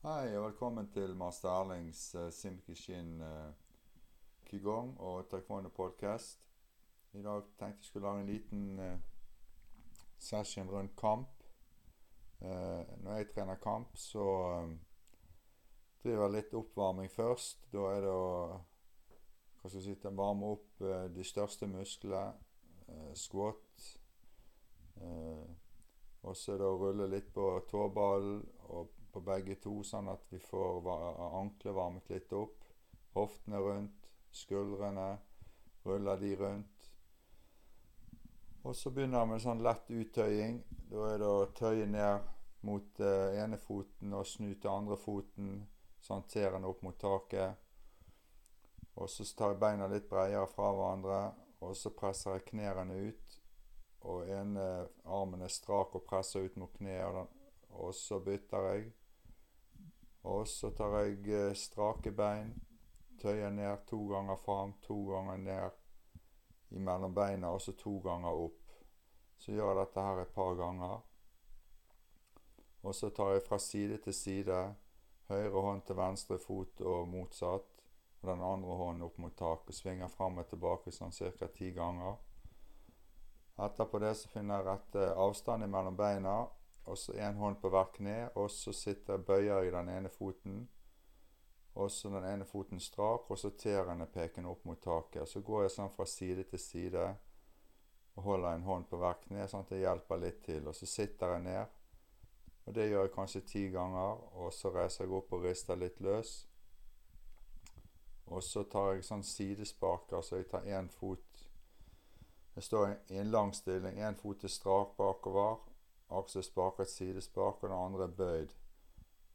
Hei, og velkommen til Master Erlings uh, Simkishin uh, Qigong og Taekwondo podcast. I dag tenkte jeg skulle lage en liten uh, session rundt kamp. Uh, når jeg trener kamp, så um, driver jeg litt oppvarming først. Da er det å hva skal si, varme opp de største musklene. squat. og så er det å rulle litt på tåballen og begge to, sånn at vi får anklet varmet litt opp. Hoftene rundt, skuldrene. Ruller de rundt. Og så begynner vi med sånn lett uttøying. Da er det å tøye ned mot eh, ene foten og snu til andre foten, sånn den opp mot taket. Og så tar jeg beina litt bredere fra hverandre, og så presser jeg knærne ut. Og ene armen er strak og presser ut mot kneet, og så bytter jeg. Og så tar jeg eh, strake bein, tøyer ned to ganger fram, to ganger ned imellom beina, og så to ganger opp. Så gjør jeg dette her et par ganger. Og så tar jeg fra side til side, høyre hånd til venstre fot og motsatt. Og den andre hånden opp mot taket. Svinger fram og tilbake sånn ca. ti ganger. Etterpå det så finner jeg rette eh, avstand mellom beina, og så én hånd på hvert kne, og så sitter bøyer i den ene foten. Og så den ene foten strak, og så tærne pekende opp mot taket. Så går jeg sånn fra side til side og holder en hånd på hvert kne, sånn at det hjelper litt til. Og så sitter jeg ned. Og det gjør jeg kanskje ti ganger, og så reiser jeg opp og rister litt løs. Og så tar jeg sånn sidesparker, så jeg tar én fot Jeg står i en lang stilling. Én fot er strak bakover, aksespak et sidespak, og den andre er bøyd.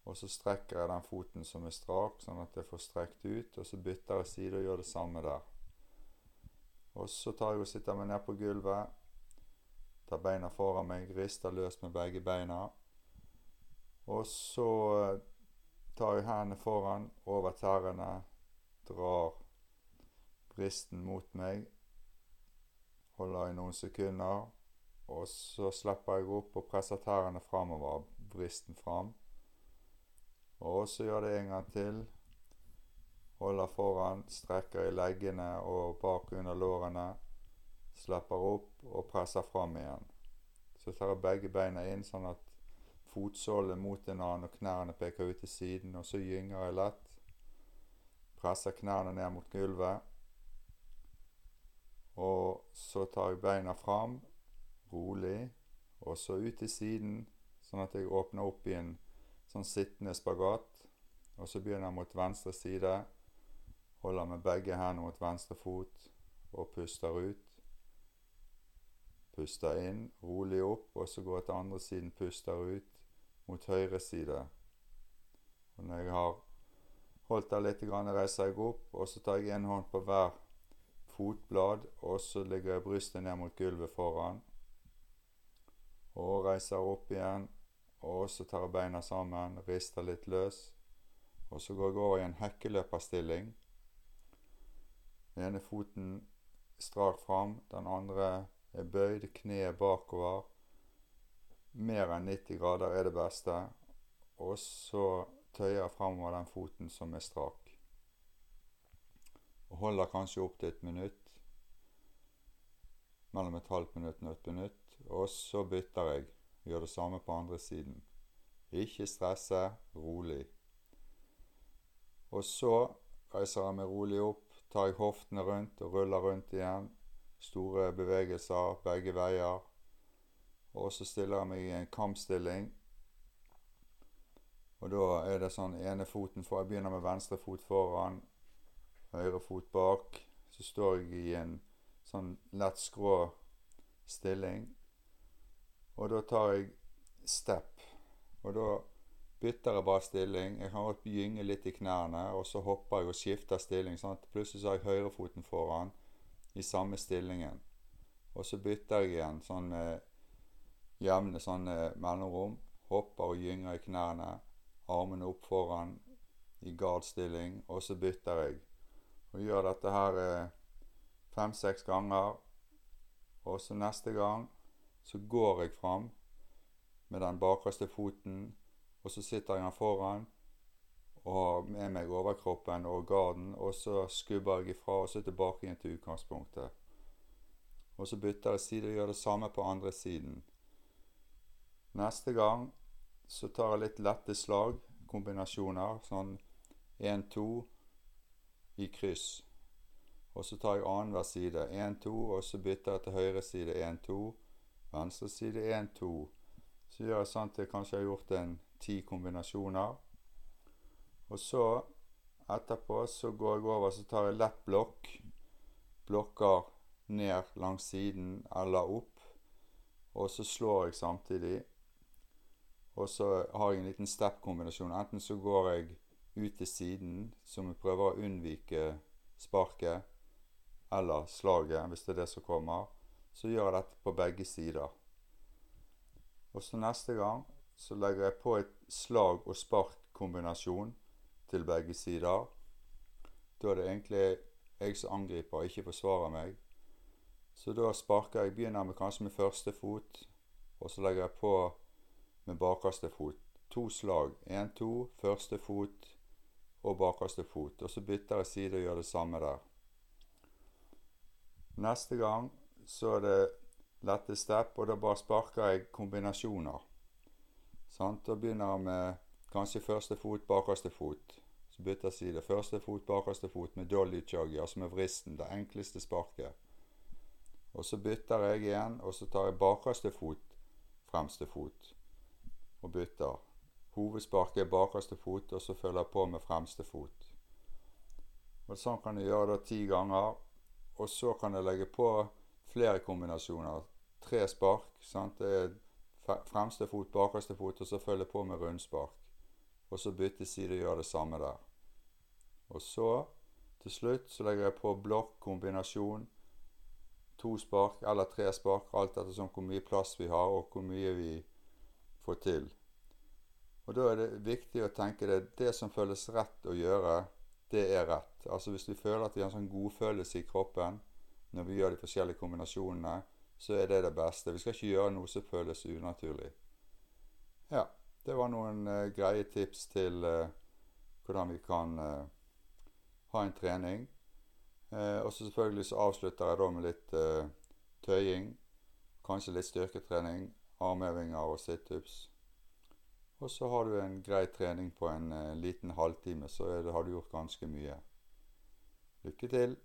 Og så strekker jeg den foten som er strak, sånn at jeg får strekt ut, og så bytter jeg side og gjør det samme der. Og så tar jeg og sitter meg ned på gulvet, tar beina foran meg, rister løst med begge beina. Og så eh, tar jeg hendene foran, over tærne, drar bristen mot meg, holder i noen sekunder, og så slipper jeg opp og presser tærne framover, bristen fram. Og så gjør det en gang til. Holder foran, strekker i leggene og bak under lårene. Slipper opp og presser fram igjen. Så tar jeg begge beina inn sånn at fotsålen mot en annen og knærne peker ut til siden. Og så gynger jeg lett. Presser knærne ned mot gulvet. Og så tar jeg beina fram rolig, og så ut til siden, sånn at jeg åpner opp i en sånn sittende spagat. Og så begynner jeg mot venstre side, holder med begge hendene mot venstre fot og puster ut. Puster inn, rolig opp, og så går jeg til andre siden, puster ut mot høyre side. Og når jeg har holdt der litt, reiser jeg opp, og så tar jeg en hånd på hver fotblad, og så legger jeg brystet ned mot gulvet foran og reiser opp igjen. Og så tar jeg beina sammen, rister litt løs. Og så går jeg over i en hekkeløperstilling. Den ene foten strak fram, den andre er bøyd, kneet bakover. Mer enn 90 grader er det beste. Og så tøyer jeg framover den foten som er strak. Og holder kanskje opp til et minutt. Mellom et halvt minutt og et minutt. Og så bytter jeg. Gjør det samme på andre siden. Ikke stresse, rolig. Og så reiser jeg meg rolig opp, tar jeg hoftene rundt og ruller rundt igjen. Store bevegelser begge veier. Og så stiller jeg meg i en kampstilling. Og da er det sånn ene foten for Jeg begynner med venstre fot foran, høyre fot bak. Så står jeg i en sånn lett skrå stilling. Og da tar jeg step. Og da bytter jeg bare stilling. Jeg kan godt gynge litt i knærne, og så hopper jeg og skifter stilling. sånn at Plutselig så har jeg høyrefoten foran i samme stillingen. Og så bytter jeg igjen sånn med jevne sånne mellomrom. Hopper og gynger i knærne. Armene opp foran i guardstilling, og så bytter jeg. Og gjør dette her eh, fem-seks ganger. Og så neste gang så går jeg fram med den bakerste foten, og så sitter jeg foran, og har med meg overkroppen og garden, og så skubber jeg ifra, og så tilbake igjen til utgangspunktet. Og så bytter jeg side og gjør det samme på andre siden. Neste gang så tar jeg litt lette slag, kombinasjoner, sånn én-to i kryss. Og så tar jeg annenhver side. Én-to, og så bytter jeg til høyre side én-to. Venstre side én-to. Så gjør jeg sånn at jeg kanskje har gjort en ti kombinasjoner. Og så, etterpå, så går jeg over så tar jeg lett blokk. Blokker ned langs siden eller opp. Og så slår jeg samtidig. Og så har jeg en liten step-kombinasjon. Enten så går jeg ut til siden, som jeg prøver å unnvike sparket eller slaget, hvis det er det som kommer. Så gjør jeg dette på begge sider. Og så neste gang så legger jeg på et slag- og spark-kombinasjon til begge sider. Da er det egentlig jeg som angriper, ikke forsvarer meg. Så da sparker jeg Begynner med kanskje med første fot, og så legger jeg på med bakerste fot. To slag. Én, to, første fot og bakerste fot. Og så bytter jeg side og gjør det samme der. Neste gang så er det lette step, og da bare sparker jeg kombinasjoner. Sant? Da begynner jeg med kanskje første fot, bakerste fot. Så bytter jeg side. Første fot, bakerste fot med dolly chuggy, altså med vristen. Det enkleste sparket. Og så bytter jeg igjen, og så tar jeg bakerste fot, fremste fot, og bytter. Hovedsparket er bakerste fot, og så følger jeg på med fremste fot. Og Sånn kan jeg gjøre det ti ganger. Og så kan jeg legge på flere kombinasjoner. Tre spark. Sant? Det er fremste fot, bakerste fot, og så følger på med rundspark. Og så bytte side og gjøre det samme der. Og så, til slutt, så legger jeg på blokk, kombinasjon. To spark eller tre spark, alt etter sånn hvor mye plass vi har, og hvor mye vi får til. Og da er det viktig å tenke det det som føles rett å gjøre, det er rett. Altså hvis vi føler at vi har en sånn godfølelse i kroppen når vi gjør de forskjellige kombinasjonene, så er det det beste. Vi skal ikke gjøre noe som føles unaturlig. Ja, det var noen uh, greie tips til uh, hvordan vi kan uh, ha en trening. og så selvfølgelig så avslutter jeg da med litt tøying. Kanskje litt styrketrening, armhevinger og situps. Og så har du en grei trening på en liten halvtime, så det, har du gjort ganske mye. Lykke til!